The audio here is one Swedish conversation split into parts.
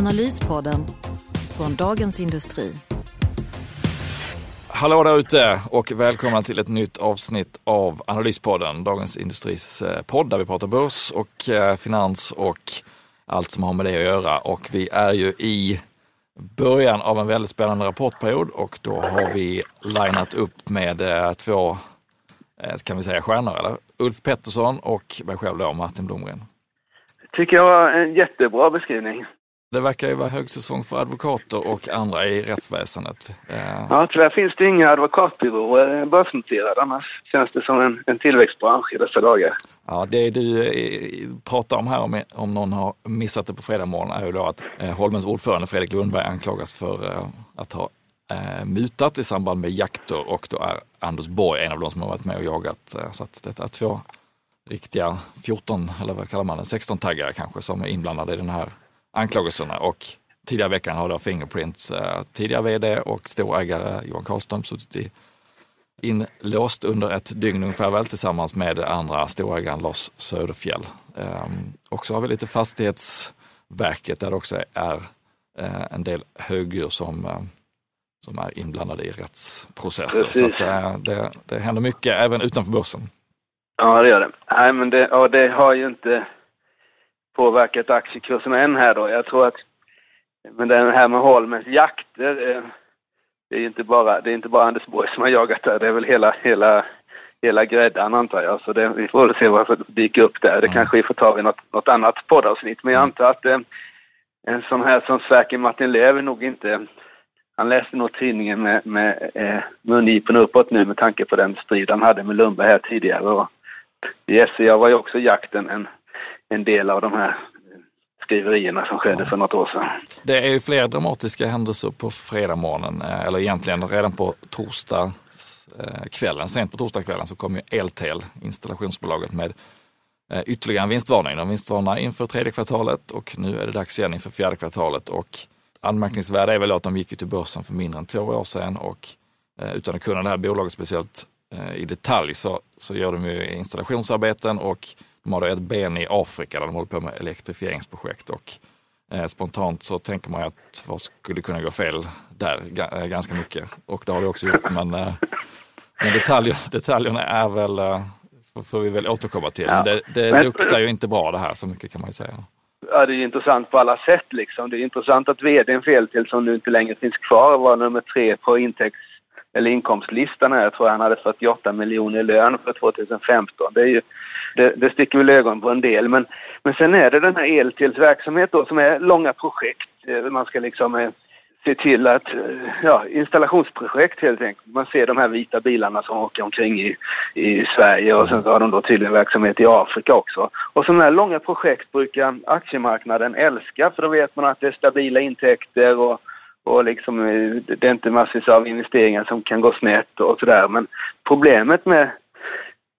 Analyspodden från Dagens Industri. Hallå där ute och välkomna till ett nytt avsnitt av Analyspodden, Dagens Industris eh, podd där vi pratar börs och eh, finans och allt som har med det att göra. Och vi är ju i början av en väldigt spännande rapportperiod och då har vi linat upp med eh, två, kan vi säga stjärnor, eller? Ulf Pettersson och mig själv då, Martin Blomgren. Tycker jag var en jättebra beskrivning. Det verkar ju vara högsäsong för advokater och andra i rättsväsendet. Eh, ja, tyvärr finns det inga advokatbyråer börsnoterade. Annars känns det som en, en tillväxtbransch i dessa dagar. Ja, det du eh, pratar om här, om, om någon har missat det på fredag morgon, är ju då att eh, Holmens ordförande Fredrik Lundberg anklagas för att ha mutat i samband med jakter och då är Anders Borg en av de som har varit med och jagat. Så att detta är två riktiga 14, eller vad kallar man det, 16-taggare kanske, som är inblandade i den här anklagelserna och tidigare i veckan har då Fingerprints eh, tidigare vd och storägare Johan Karlström suttit inlåst under ett dygn ungefär väl tillsammans med andra storägaren Lars Söderfjell. Ehm, och så har vi lite Fastighetsverket där det också är eh, en del högdjur som, eh, som är inblandade i rättsprocesser. Precis. Så att, eh, det, det händer mycket även utanför börsen. Ja, det gör det. Nej, men det, ja, det har ju inte påverkat aktiekursen än här då. Jag tror att men det här med Holmens jakter, eh, det är inte bara, det är inte bara Anders Borg som har jagat där, det är väl hela, hela, hela gräddan antar jag. Så det, vi får väl se vad som dyker upp där. Det mm. kanske vi får ta vid något, något annat poddavsnitt. Men jag mm. antar att eh, en sån här som Sverker Martin Löv nog inte han läste nog tidningen med, med eh, mungipen uppåt nu med tanke på den strid han hade med Lundberg här tidigare. Och i SCA var ju också jakten en, en del av de här skriverierna som skedde för något år sedan. Det är ju fler dramatiska händelser på fredagmorgonen, eh, eller egentligen redan på torsdag eh, kvällen. Sent på torsdagskvällen så kom ju Eltel, installationsbolaget, med eh, ytterligare en vinstvarning. De vinstvarnar inför tredje kvartalet och nu är det dags igen inför fjärde kvartalet. Och anmärkningsvärda är väl att de gick till börsen för mindre än två år sedan och utan att kunna det här bolaget speciellt i detalj så, så gör de ju installationsarbeten och de har ett ben i Afrika där de håller på med elektrifieringsprojekt och eh, spontant så tänker man att vad skulle kunna gå fel där eh, ganska mycket och det har det också gjort. Men, eh, men detaljer, detaljerna är väl, får, vi väl återkomma till. Men det, det men, luktar ju inte bra det här, så mycket kan man ju säga. Ja, det är intressant på alla sätt liksom. Det är intressant att vdn fel till som nu inte längre finns kvar var nummer tre på intäkts eller inkomstlistan här. Jag tror han hade 48 miljoner i lön för 2015. Det är ju det, det sticker väl ögon på en del. Men, men sen är det den här eltelsverksamhet då som är långa projekt. Eh, man ska liksom eh, se till att, eh, ja, installationsprojekt helt enkelt. Man ser de här vita bilarna som åker omkring i, i Sverige och sen så har de då tydligen verksamhet i Afrika också. Och sådana här långa projekt brukar aktiemarknaden älska för då vet man att det är stabila intäkter och, och liksom, eh, det är inte massvis av investeringar som kan gå snett och sådär. Men problemet med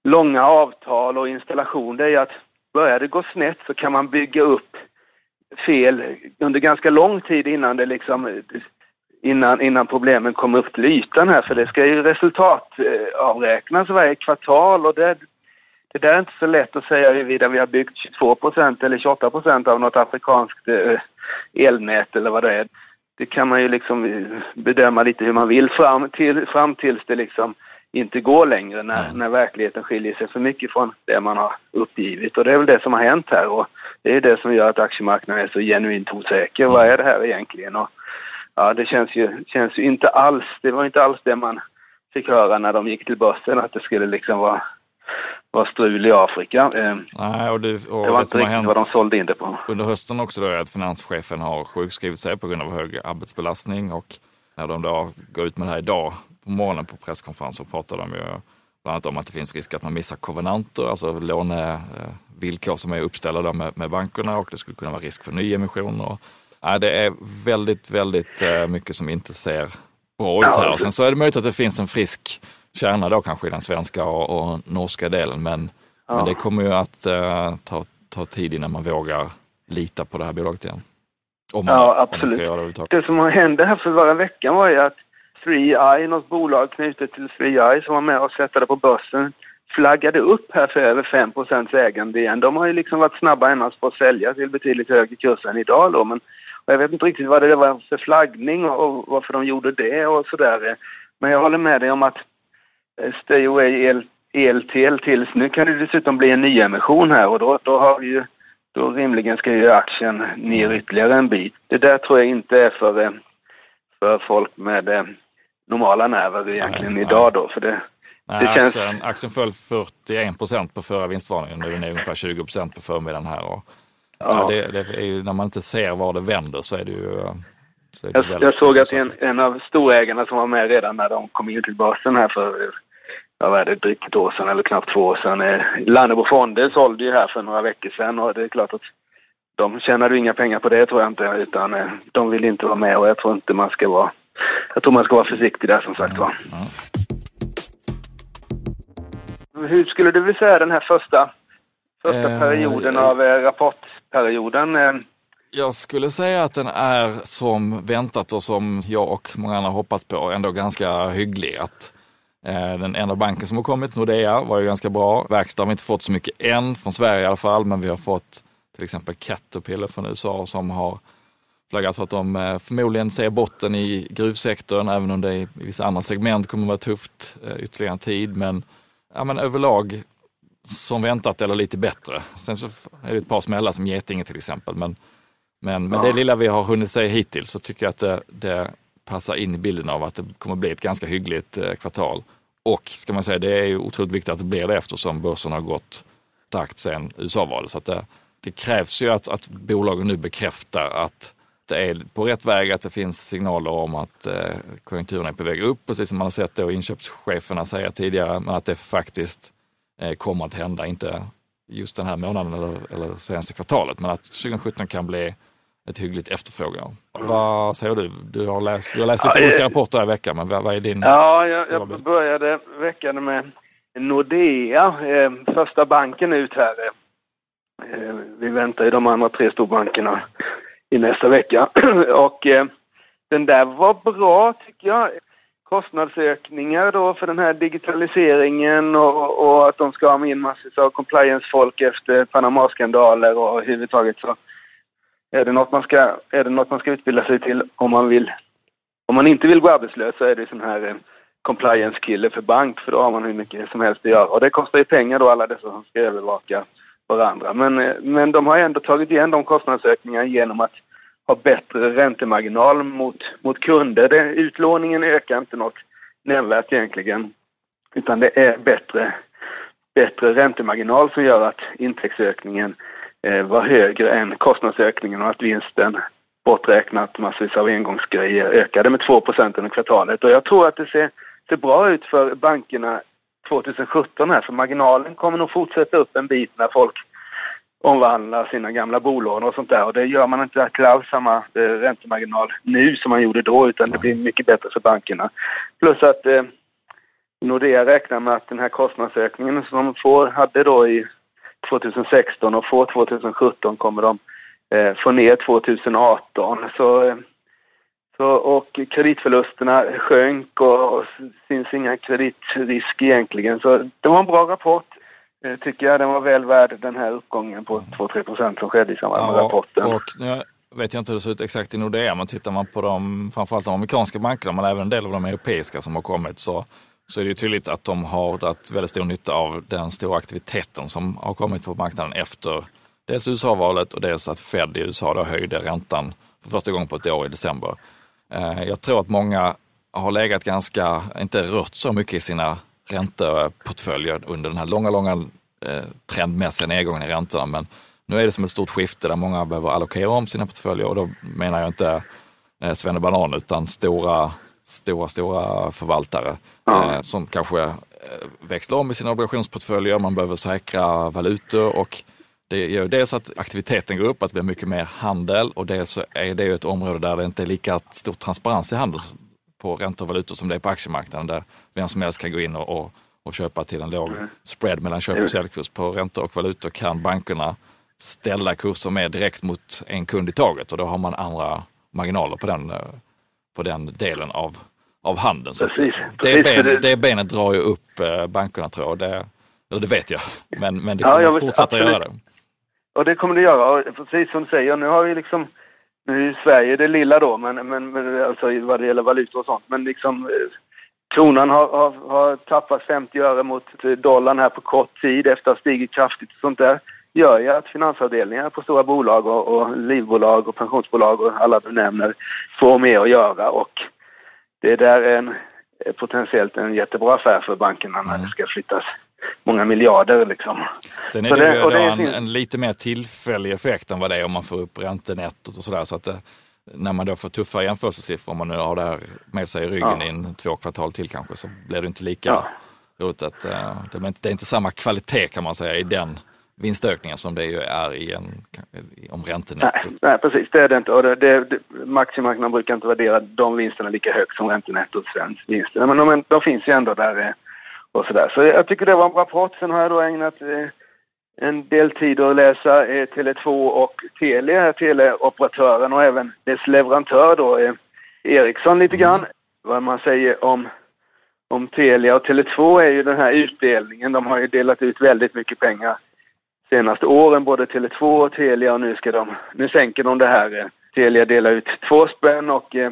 långa avtal och installation, det är att börjar det gå snett så kan man bygga upp fel under ganska lång tid innan det liksom innan, innan problemen kommer upp till ytan här, för det ska ju resultatavräknas varje kvartal och det, det där är inte så lätt att säga huruvida vi har byggt 22 procent eller 28 procent av något afrikanskt eh, elnät eller vad det är. Det kan man ju liksom eh, bedöma lite hur man vill fram, till, fram tills det liksom inte går längre när, mm. när verkligheten skiljer sig för mycket från det man har uppgivit. Och det är väl det som har hänt här och det är det som gör att aktiemarknaden är så genuint osäker. Mm. Vad är det här egentligen? Och, ja, det känns ju, känns ju inte alls, det var inte alls det man fick höra när de gick till börsen, att det skulle liksom vara var strul i Afrika. Eh, Nej, och det, och det var inte riktigt vad de sålde in det på. Under hösten också då är att finanschefen har sjukskrivit sig på grund av hög arbetsbelastning och när de då går ut med det här idag på morgonen på presskonferensen pratar de ju bland annat om att det finns risk att man missar kovenanter, alltså lånevillkor som är uppställda med, med bankerna och det skulle kunna vara risk för nyemission. Och Ja, det är väldigt, väldigt eh, mycket som inte ser bra ut här. Och sen så är det möjligt att det finns en frisk kärna då kanske i den svenska och, och norska delen. Men, ja. men det kommer ju att uh, ta, ta tid innan man vågar lita på det här bolaget igen. Om man, ja, absolut. Det, det som hände här för förra veckan var ju att 3i, något bolag knutet till 3i som var med och sätta det på börsen, flaggade upp här för över 5% ägande igen. De har ju liksom varit snabba annars på att sälja till betydligt högre kurs än idag då. Men jag vet inte riktigt vad det var för flaggning och varför de gjorde det och sådär. Men jag håller med dig om att eh, Stay Away el, ELTL tills nu kan det dessutom bli en nyemission här och då, då har vi ju då rimligen ska ju aktien ner ytterligare en bit. Det där tror jag inte är för, eh, för folk med eh, normala nerver egentligen nej, idag då. För det, nej, det känns... aktien, aktien föll 41 procent på förra vinstvarningen. Nu är den ungefär 20 procent på förmiddagen här. Och, ja. ja det, det, är ju, när man inte ser var det vänder så är det ju så är det jag, jag såg att en, en av storägarna som var med redan när de kom in till börsen här för ja, vad är det, drygt ett år sedan eller knappt två år sedan. Eh, Lannebo Fonder sålde ju här för några veckor sedan och det är klart att de tjänade inga pengar på det tror jag inte utan eh, de vill inte vara med och jag tror inte man ska vara jag tror man ska vara försiktig där som sagt var. Ja. Hur skulle du säga den här första, första eh, perioden av eh, rapportperioden? Eh? Jag skulle säga att den är som väntat och som jag och många andra hoppats på ändå ganska hygglig. Att, eh, den enda banken som har kommit, Nordea, var ju ganska bra. Verkstad har vi inte fått så mycket än, från Sverige i alla fall, men vi har fått till exempel Caterpillar från USA som har flaggat för att de eh, förmodligen ser botten i gruvsektorn, även om det i vissa andra segment kommer att vara tufft eh, ytterligare en tid. Men, ja, men överlag som väntat eller lite bättre. Sen så är det ett par smällar som Getinge till exempel. Men, men med ja. det lilla vi har hunnit se hittills så tycker jag att det, det, passar in i bilden av att det kommer bli ett ganska hyggligt eh, kvartal. Och ska man säga, det är ju otroligt viktigt att det blir det eftersom börsen har gått starkt sedan USA-valet. Så det, det krävs ju att, att bolagen nu bekräftar att det är på rätt väg, att det finns signaler om att eh, konjunkturen är på väg upp, precis som man har sett då inköpscheferna säga tidigare, men att det faktiskt eh, kommer att hända, inte just den här månaden eller, eller senaste kvartalet, men att 2017 kan bli ett hyggligt efterfrågan. Vad säger du? Du har läst, du har läst lite ja, olika rapporter i veckan, men vad, vad är din... Ja, jag, jag började veckan med Nordea, eh, första banken ut här. Eh, vi väntar ju de andra tre storbankerna i nästa vecka. och eh, den där var bra tycker jag. Kostnadsökningar då för den här digitaliseringen och, och att de ska ha in massor av compliance-folk efter Panama-skandaler och överhuvudtaget så är det, något man ska, är det något man ska utbilda sig till om man vill om man inte vill gå arbetslös så är det sån här eh, compliance-kille för bank för då har man hur mycket som helst att göra. Och det kostar ju pengar då alla dessa som ska övervaka varandra. Men, eh, men de har ändå tagit igen de kostnadsökningarna genom att ha bättre räntemarginal mot, mot kunder. Det, utlåningen ökar inte något nämnvärt egentligen, utan det är bättre, bättre räntemarginal som gör att intäktsökningen eh, var högre än kostnadsökningen och att vinsten borträknat massvis av engångsgrejer ökade med 2% under kvartalet. Och jag tror att det ser, ser bra ut för bankerna 2017 här, för marginalen kommer nog fortsätta upp en bit när folk omvandlar sina gamla bolån och sånt där. Och det gör man inte till alls samma eh, räntemarginal nu som man gjorde då, utan det blir mycket bättre för bankerna. Plus att eh, Nordea räknar med att den här kostnadsökningen som de får, hade då i 2016 och får 2017 kommer de eh, få ner 2018. Så eh, så, och kreditförlusterna sjönk och, och finns inga kreditrisk egentligen. Så det var en bra rapport eh, tycker jag. Den var väl värd den här uppgången på 2-3 procent som skedde i samband med ja, rapporten. Och nu vet jag inte hur det ser ut exakt i Nordea, men tittar man på de, framförallt de amerikanska bankerna, men även en del av de europeiska som har kommit, så, så är det ju tydligt att de har dragit väldigt stor nytta av den stora aktiviteten som har kommit på marknaden efter dels USA-valet och dels att Fed i USA då höjde räntan för första gången på ett år i december. Eh, jag tror att många har legat ganska, inte rört så mycket i sina ränteportföljer under den här långa, långa eh, trendmässiga nedgången i räntorna. Men nu är det som ett stort skifte där många behöver allokera om sina portföljer och då menar jag inte eh, Svenne Banan utan stora, stora, stora förvaltare ja. som kanske växlar om i sina obligationsportföljer. Man behöver säkra valutor och det gör dels att aktiviteten går upp, att det blir mycket mer handel och dels så är det ju ett område där det inte är lika stor transparens i handel på räntor och valutor som det är på aktiemarknaden där vem som helst kan gå in och, och, och köpa till en låg mm. spread mellan köp och säljkurs på räntor och valutor kan bankerna ställa kurser mer direkt mot en kund i taget och då har man andra marginaler på den, eh, på den delen av, av handeln. Så precis, det, ben, det benet drar ju upp eh, bankerna tror jag. Det, det vet jag, men, men det kommer ja, fortsätta absolut. göra det. Och det kommer det göra. Och precis som du säger, nu har vi liksom, nu är Sverige det lilla då, men, men, men alltså vad det gäller valutor och sånt, men liksom eh, kronan har, har, har tappat 50 öre mot dollarn här på kort tid efter att ha stigit kraftigt och sånt där gör ju att finansavdelningar på stora bolag och, och livbolag och pensionsbolag och alla du nämner får mer att göra och det där är en, potentiellt en jättebra affär för bankerna när mm. det ska flyttas många miljarder liksom. Sen är det, det ju det en, en, lite mer tillfällig effekt än vad det är om man får upp räntenettot och sådär. Så att det, när man då får tuffa jämförelsesiffror, om man nu har det här med sig i ryggen ja. i en två kvartal till kanske, så blir det inte lika ja. roligt. Att, uh, det, är inte, det är inte samma kvalitet kan man säga i den vinstökningen som det ju är i en, om räntenettot. Nej, nej, precis, det är det inte. Och det, det, det, aktiemarknaden brukar inte värdera de vinsterna lika högt som räntenettot svensk vinster. Men de, de finns ju ändå där eh, och sådär. Så jag tycker det var en bra rapport. Sen har jag då ägnat eh, en del tid att läsa eh, Tele2 och Telia, teleoperatören och även dess leverantör då, eh, Ericsson lite grann. Mm. Vad man säger om, om Telia och Tele2 är ju den här utdelningen. De har ju delat ut väldigt mycket pengar senaste åren, både Tele2 och Telia och nu ska de, nu sänker de det här. Eh, Telia delar ut två spänn och eh,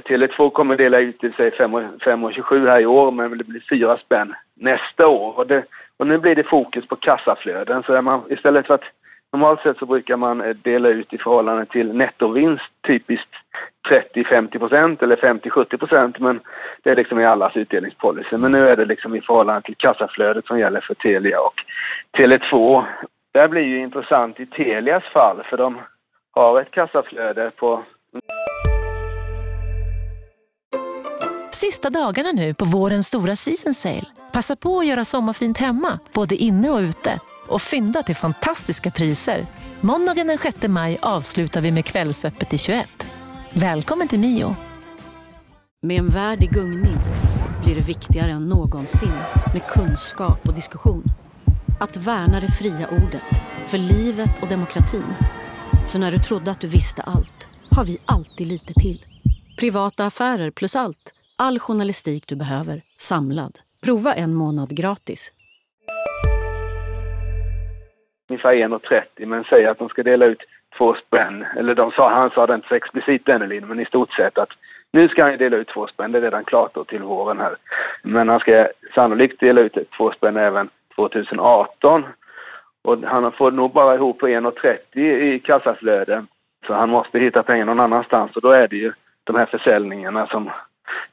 Tele2 kommer dela ut till sig 5,27 här i år men det blir 4 spänn nästa år. Och, det, och nu blir det fokus på kassaflöden så man, istället för att normalt sett så brukar man eh, dela ut i förhållande till nettovinst typiskt 30-50 eller 50-70 men det är liksom i allas utdelningspolicy. Men nu är det liksom i förhållande till kassaflödet som gäller för Telia och Tele2. Det här blir ju intressant i Telias fall för de har ett kassaflöde på Sista dagarna nu på vårens stora season sale. Passa på att göra sommarfint hemma, både inne och ute och fynda till fantastiska priser. Måndagen den 6 maj avslutar vi med Kvällsöppet i 21. Välkommen till Mio. Med en värld i gungning blir det viktigare än någonsin med kunskap och diskussion. Att värna det fria ordet, för livet och demokratin. Så när du trodde att du visste allt, har vi alltid lite till. Privata affärer plus allt. All journalistik du behöver, samlad. Prova en månad gratis ungefär 1,30 men säger att de ska dela ut två spänn. Eller de sa, han sa det inte så explicit Dennelin, men i stort sett att nu ska han dela ut två spänn, det är redan klart då till våren här. Men han ska sannolikt dela ut två spänn även 2018. Och han får nog bara ihop på 1,30 i kassaflöden. Så han måste hitta pengar någon annanstans och då är det ju de här försäljningarna som,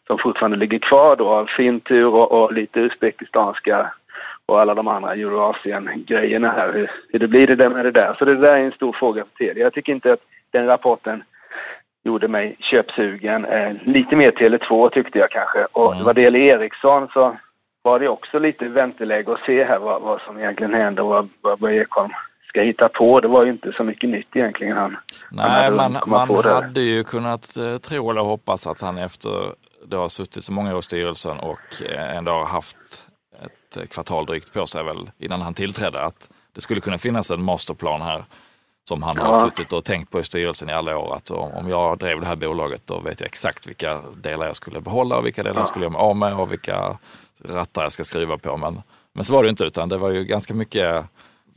som fortfarande ligger kvar då av Fintur och, och lite uzbekistanska och alla de andra Eurasien-grejerna här. Hur, hur det blir det där med det där. Så det där är en stor fråga för Telia. Jag tycker inte att den rapporten gjorde mig köpsugen. Eh, lite mer Tele2 tyckte jag kanske. Och mm. vad det gäller Ericsson så var det också lite vänteläge att se här vad, vad som egentligen händer och vad, vad Börje Ekholm ska hitta på. Det var ju inte så mycket nytt egentligen han Nej, han man, man hade ju kunnat eh, tro eller hoppas att han efter det har suttit så många år i styrelsen och eh, ändå har haft ett kvartal drygt på sig väl innan han tillträdde att det skulle kunna finnas en masterplan här som han ja. har suttit och tänkt på i styrelsen i alla år. Att om jag drev det här bolaget då vet jag exakt vilka delar jag skulle behålla och vilka delar ja. jag skulle göra mig av med och vilka rattar jag ska skriva på. Men, men så var det inte utan det var ju ganska mycket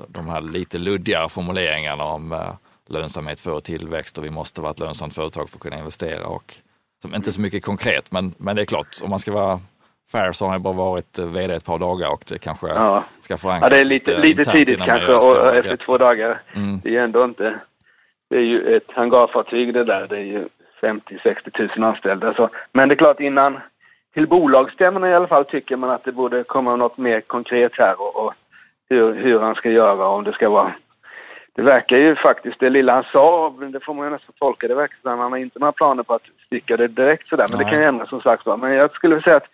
de här lite luddiga formuleringarna om eh, lönsamhet för tillväxt och vi måste vara ett lönsamt företag för att kunna investera. Och, inte så mycket konkret men, men det är klart, om man ska vara Fair så har han bara varit eh, vd ett par dagar och det kanske ja. ska förankras. Ja, det är lite, lite tidigt kanske och efter två dagar. Mm. Det är ju ändå inte... Det är ju ett hangarfartyg det där. Det är ju 50-60 000 anställda. Så, men det är klart innan till bolagsstämmorna i alla fall tycker man att det borde komma något mer konkret här och, och hur, hur han ska göra om det ska vara det verkar ju faktiskt, det lilla han sa, det får man ju nästan tolka, det verkar som att han har inte några planer på att sticka det direkt sådär, men Nej. det kan ju ändras som sagt var. Men jag skulle säga att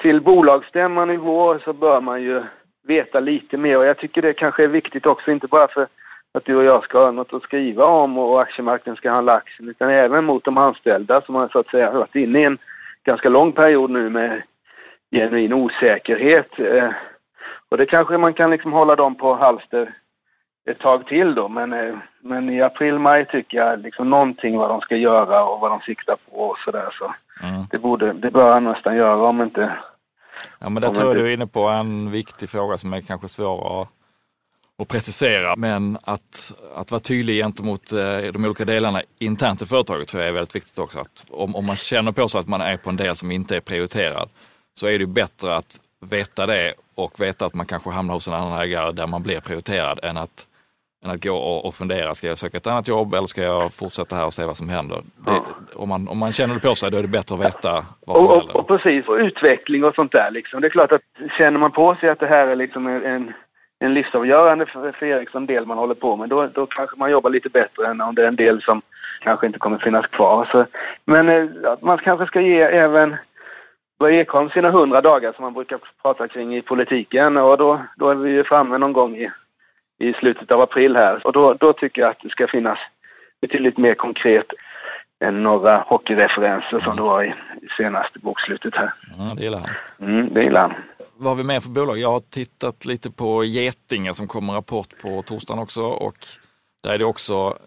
till bolagsstämman i vår så bör man ju veta lite mer och jag tycker det kanske är viktigt också, inte bara för att du och jag ska ha något att skriva om och aktiemarknaden ska handla aktien, utan även mot de anställda som har så att säga varit inne i en ganska lång period nu med genuin osäkerhet. Eh, och det kanske man kan liksom hålla dem på halster ett tag till då, men, eh, men i april-maj tycker jag liksom någonting vad de ska göra och vad de siktar på och sådär så. Mm. Det, borde, det bör han nästan göra om inte... Ja men där tror jag du är inne på en viktig fråga som är kanske svår att, att precisera. Men att, att vara tydlig gentemot eh, de olika delarna internt i företaget tror jag är väldigt viktigt också. Att om, om man känner på sig att man är på en del som inte är prioriterad så är det bättre att veta det och veta att man kanske hamnar hos en annan ägare där man blir prioriterad än att än att gå och, och fundera, ska jag söka ett annat jobb eller ska jag fortsätta här och se vad som händer? Det, ja. om, man, om man känner det på sig då är det bättre att veta vad som och, händer. Och, och precis, och utveckling och sånt där liksom. Det är klart att känner man på sig att det här är liksom en, en livsavgörande för, för Ericsson del man håller på med, då, då kanske man jobbar lite bättre än om det är en del som kanske inte kommer finnas kvar. Så, men eh, man kanske ska ge även Börje Ekholm sina hundra dagar som man brukar prata kring i politiken och då, då är vi ju framme någon gång i i slutet av april här. Och då, då tycker jag att det ska finnas betydligt mer konkret än några hockeyreferenser som det var i, i senaste bokslutet här. Ja, det gillar han. Mm, det gillar han. Vad har vi mer för bolag? Jag har tittat lite på Getinge som kommer rapport på torsdagen också och där är det också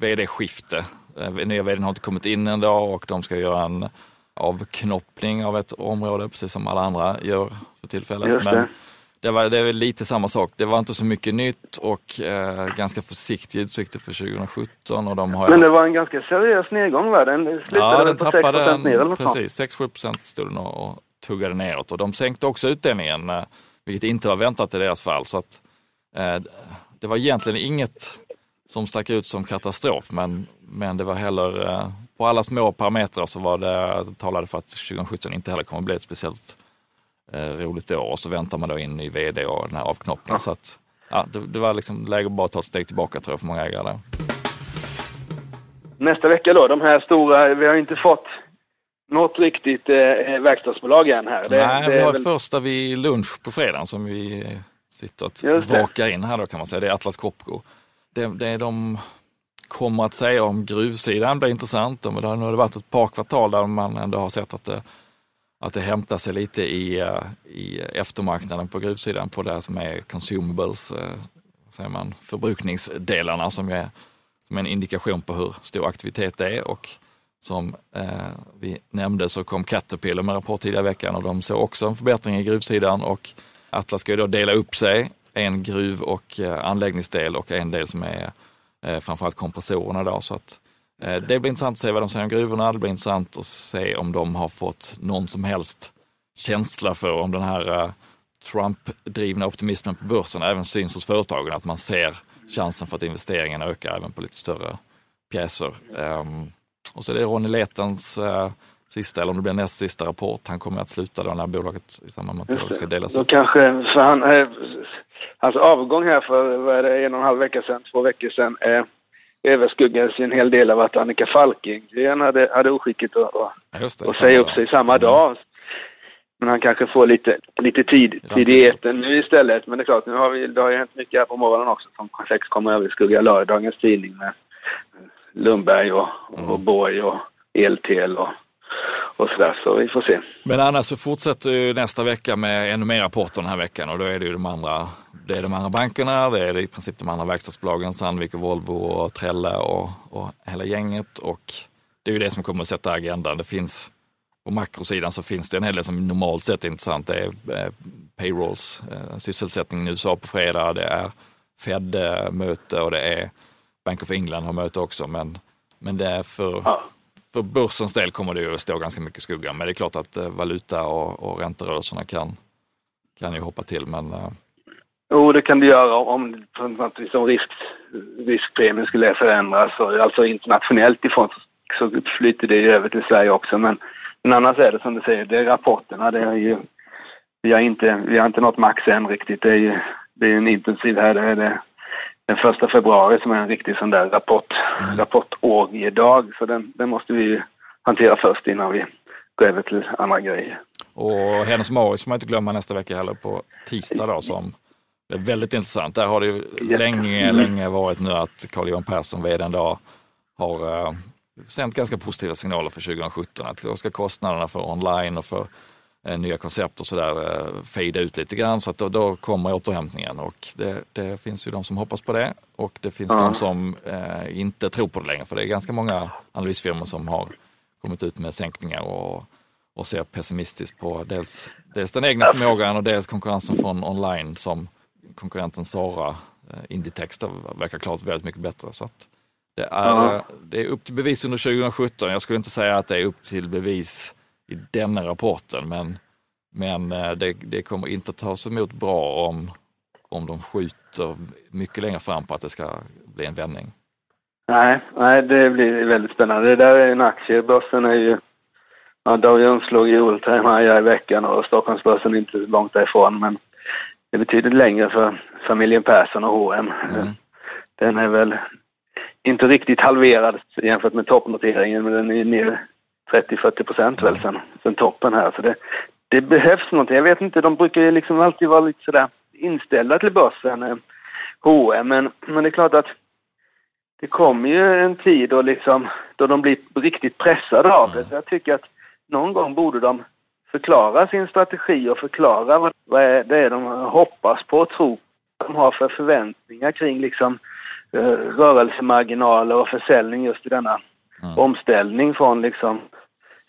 vd-skifte. Eh, nya vdn har inte kommit in än dag och de ska göra en avknoppning av ett område precis som alla andra gör för tillfället. Men det var, det väl lite samma sak. Det var inte så mycket nytt och eh, ganska försiktiga utsikter för 2017. Och de har Men det haft... var en ganska seriös nedgång va? Den slutade ja, den på tappade 6 ner eller Precis, 6-7 procent stod den och tuggade neråt. Och de sänkte också utdelningen, eh, vilket inte var väntat i deras fall. Så att, eh, det var egentligen inget som stack ut som katastrof, men, men det var heller, eh, på alla små parametrar så var det, talade för att 2017 inte heller kommer bli ett speciellt roligt år och så väntar man då in ny vd och den här avknoppningen. Ja. Så att, ja, det, det, var liksom läge att bara ta ett steg tillbaka tror jag för många ägare där. Nästa vecka då, de här stora, vi har inte fått något riktigt eh, verkstadsbolag än här. Det, Nej, det vi har väl... första vid lunch på fredagen som vi sitter och vakar in här då kan man säga. Det är Atlas Copco. Det, det är de kommer att säga om gruvsidan blir intressant. Det har nu varit ett par kvartal där man ändå har sett att det att det hämtar sig lite i, eh, i eftermarknaden på gruvsidan på det som är consumables, eh, säger man, förbrukningsdelarna som är, som är en indikation på hur stor aktivitet det är. Och som eh, vi nämnde så kom Caterpillar med rapport tidigare i veckan och de såg också en förbättring i gruvsidan och Atlas ska ju då dela upp sig, en gruv och eh, anläggningsdel och en del som är eh, framförallt kompressorerna. Då, så att Eh, det blir intressant att se vad de säger om gruvorna. Det blir intressant att se om de har fått någon som helst känsla för om den här eh, Trump-drivna optimismen på börsen även syns hos företagen. Att man ser chansen för att investeringen ökar även på lite större pjäser. Um, och så är det Ronny Letens uh, sista, eller om det blir näst sista rapport. Han kommer att sluta då när bolaget i samband med att bolaget ska delas upp. kanske, för han, eh, hans avgång här för vad är det, en och en halv vecka sedan, två veckor sedan, överskuggades en hel del av att Annika Falkengren hade, hade oskicket att, ja, säga upp sig samma mm. dag. Men han kanske får lite, lite tid, tid i eten nu istället. Men det är klart, nu har vi, det har ju hänt mycket här på morgonen också som säkert kommer överskugga lördagens tidning med Lundberg och, mm. och Borg och Eltel och, och sådär. Så vi får se. Men annars så fortsätter ju nästa vecka med ännu mer rapporter den här veckan och då är det ju de andra det är de andra bankerna, det är i princip de andra verkstadsbolagen, Sandvik och Volvo och Trelle och, och hela gänget. Och det är ju det som kommer att sätta agendan. Det finns, på makrosidan så finns det en hel del som normalt sett är intressant. Det är eh, payrolls, eh, sysselsättningen i USA på fredag, det är Fed-möte och det är Bank of England har möte också. Men, men det är för, för börsens del kommer det ju att stå ganska mycket skugga. Men det är klart att eh, valuta och, och ränterörelserna kan, kan ju hoppa till. Men eh, Jo, det kan det göra om, om liksom risk, riskpremien skulle förändras. Alltså internationellt ifrån så flyter det över till Sverige också. Men, men annars är det som du säger, det är rapporterna. Det är ju, vi, har inte, vi har inte nått max än riktigt. Det är ju det är en intensiv här. Det är det, den första februari som är en riktig sån där rapport, mm. rapportorgiedag. Så den, den måste vi hantera först innan vi går över till andra grejer. Och Hennes Mauritz får man inte glömma nästa vecka heller på tisdag då som är väldigt intressant. Där har det ju länge, länge varit nu att Carl-Johan Persson, vd dag, har uh, sänt ganska positiva signaler för 2017. Att då ska kostnaderna för online och för nya koncept och sådär uh, fejda ut lite grann. Så att då, då kommer återhämtningen och det, det, finns ju de som hoppas på det och det finns ja. de som uh, inte tror på det längre. För det är ganska många analysfirmor som har kommit ut med sänkningar och, och ser pessimistiskt på dels, dels den egna förmågan och dels konkurrensen från online som konkurrenten Sara, eh, Inditex, verkar klart väldigt mycket bättre. Så det, är, ja. det är upp till bevis under 2017. Jag skulle inte säga att det är upp till bevis i denna rapporten, men, men eh, det, det kommer inte att tas emot bra om, om de skjuter mycket längre fram på att det ska bli en vändning. Nej, nej det blir väldigt spännande. Det där är en aktie. Börsen är ju... Ja, Dow Jones slog i all time i veckan och Stockholmsbörsen är inte långt därifrån. Men det betydligt längre för familjen Persson och H&M. Mm. Den är väl inte riktigt halverad jämfört med toppnoteringen, men den är ner 30-40 procent väl sen, sen toppen här. Så det, det behövs någonting. Jag vet inte, de brukar ju liksom alltid vara lite sådär inställda till börsen, H&M, men, men det är klart att det kommer ju en tid då, liksom, då de blir riktigt pressade av det. Så jag tycker att någon gång borde de förklara sin strategi och förklara vad, vad det är de hoppas på och tror de har för förväntningar kring liksom uh, rörelsemarginaler och försäljning just i denna mm. omställning från liksom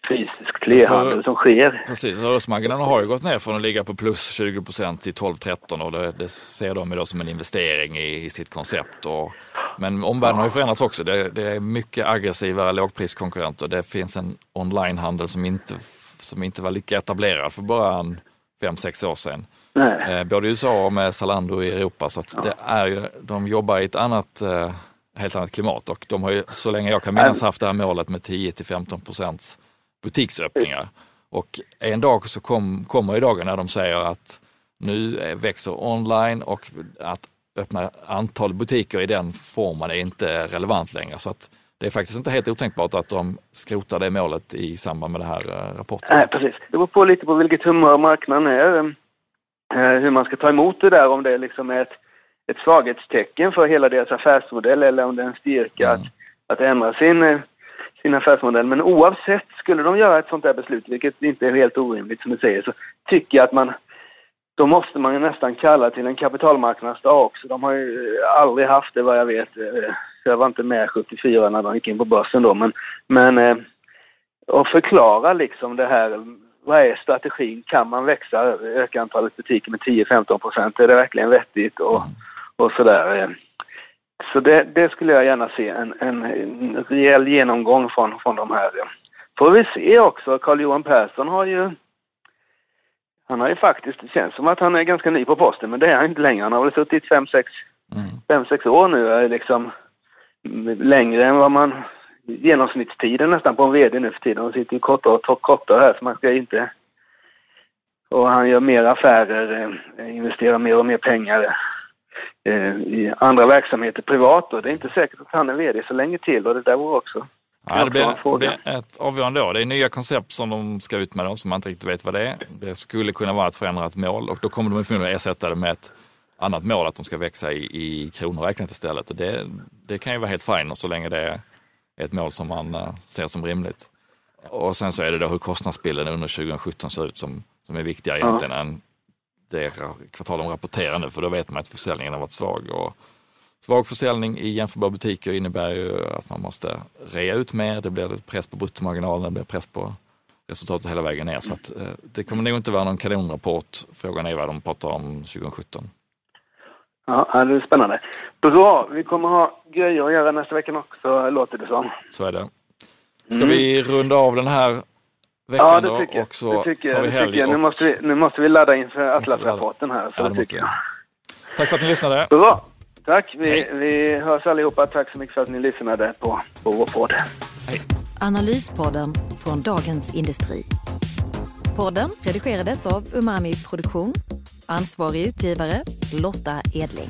fysisk telehandel som sker. Precis, rörelsemarginalerna har ju gått ner från att ligga på plus 20 procent till 12-13 och det, det, ser de idag som en investering i, i sitt koncept. Och, men omvärlden har ju förändrats också. Det, det är mycket aggressivare lågpriskonkurrenter. Det finns en onlinehandel som inte som inte var lika etablerad för bara en fem, sex år sedan. Nej. Eh, både i USA och med Zalando i Europa. Så det är ju, de jobbar i ett annat, eh, helt annat klimat och de har ju så länge jag kan minnas haft det här målet med 10 till 15 procents butiksöppningar. Och en dag så kom, kommer i dagen när de säger att nu växer online och att öppna antal butiker i den formen är inte relevant längre. Så att det är faktiskt inte helt otänkbart att de skrotar det målet i samband med den här eh, rapporten. Nej, precis. Det beror på lite på vilket humör marknaden är. Eh, hur man ska ta emot det där, om det liksom är ett, ett svaghetstecken för hela deras affärsmodell eller om det är en styrka mm. att, att ändra sin, eh, sin affärsmodell. Men oavsett, skulle de göra ett sånt där beslut, vilket inte är helt orimligt som du säger, så tycker jag att man då måste man nästan kalla till en kapitalmarknadsdag också. De har ju eh, aldrig haft det vad jag vet eh, jag var inte med 74 när de gick in på börsen då, men, men eh, och förklara liksom det här, vad är strategin? Kan man växa, öka antalet butiker med 10-15 procent? Är det verkligen vettigt? Och, och sådär. Så det, det, skulle jag gärna se, en, en, en rejäl genomgång från, från de här. Får vi se också, Carl-Johan Persson har ju han har ju faktiskt, det känns som att han är ganska ny på posten, men det är han inte längre. Han har väl suttit 5-6 mm. År nu, liksom längre än vad man genomsnittstiden nästan på en VD nu för tiden. Han sitter ju kortare och kortare här så man ska inte... Och han gör mer affärer, eh, investerar mer och mer pengar i andra verksamheter privat och det är inte säkert att han är VD så länge till och det där vore också Ja, det blir, det ett avgörande då. Det är nya koncept som de ska ut med då, som man inte riktigt vet vad det är. Det skulle kunna vara ett förändrat mål och då kommer de förmodligen ersätta det med ett annat mål att de ska växa i, i kronor räknat istället. Och det, det kan ju vara helt fine så länge det är ett mål som man uh, ser som rimligt. Och sen så är det då hur kostnadsbilden under 2017 ser ut som, som är viktigare ja. egentligen än det kvartal de rapporterar nu, för då vet man att försäljningen har varit svag. Och svag försäljning i jämförbara butiker innebär ju att man måste rea ut mer, det blir press på bruttomarginalen, det blir press på resultatet hela vägen ner. Så att, eh, det kommer nog inte vara någon kanonrapport. Frågan är vad de pratar om 2017. Ja, det är spännande. Bra, vi kommer ha grejer att göra nästa vecka också, låter det som. Så är det. Ska mm. vi runda av den här veckan ja, det då? Och så det tycker tar vi helg. Och... Nu, måste vi, nu måste vi ladda inför Atlas-rapporten här. Så ja, det jag. Tack för att ni lyssnade. Bra. Tack. Vi, vi hörs allihopa. Tack så mycket för att ni lyssnade på, på vår podd. Hej. Analyspodden från Dagens Industri. Podden redigerades av Umami Produktion Ansvarig utgivare Lotta Edling.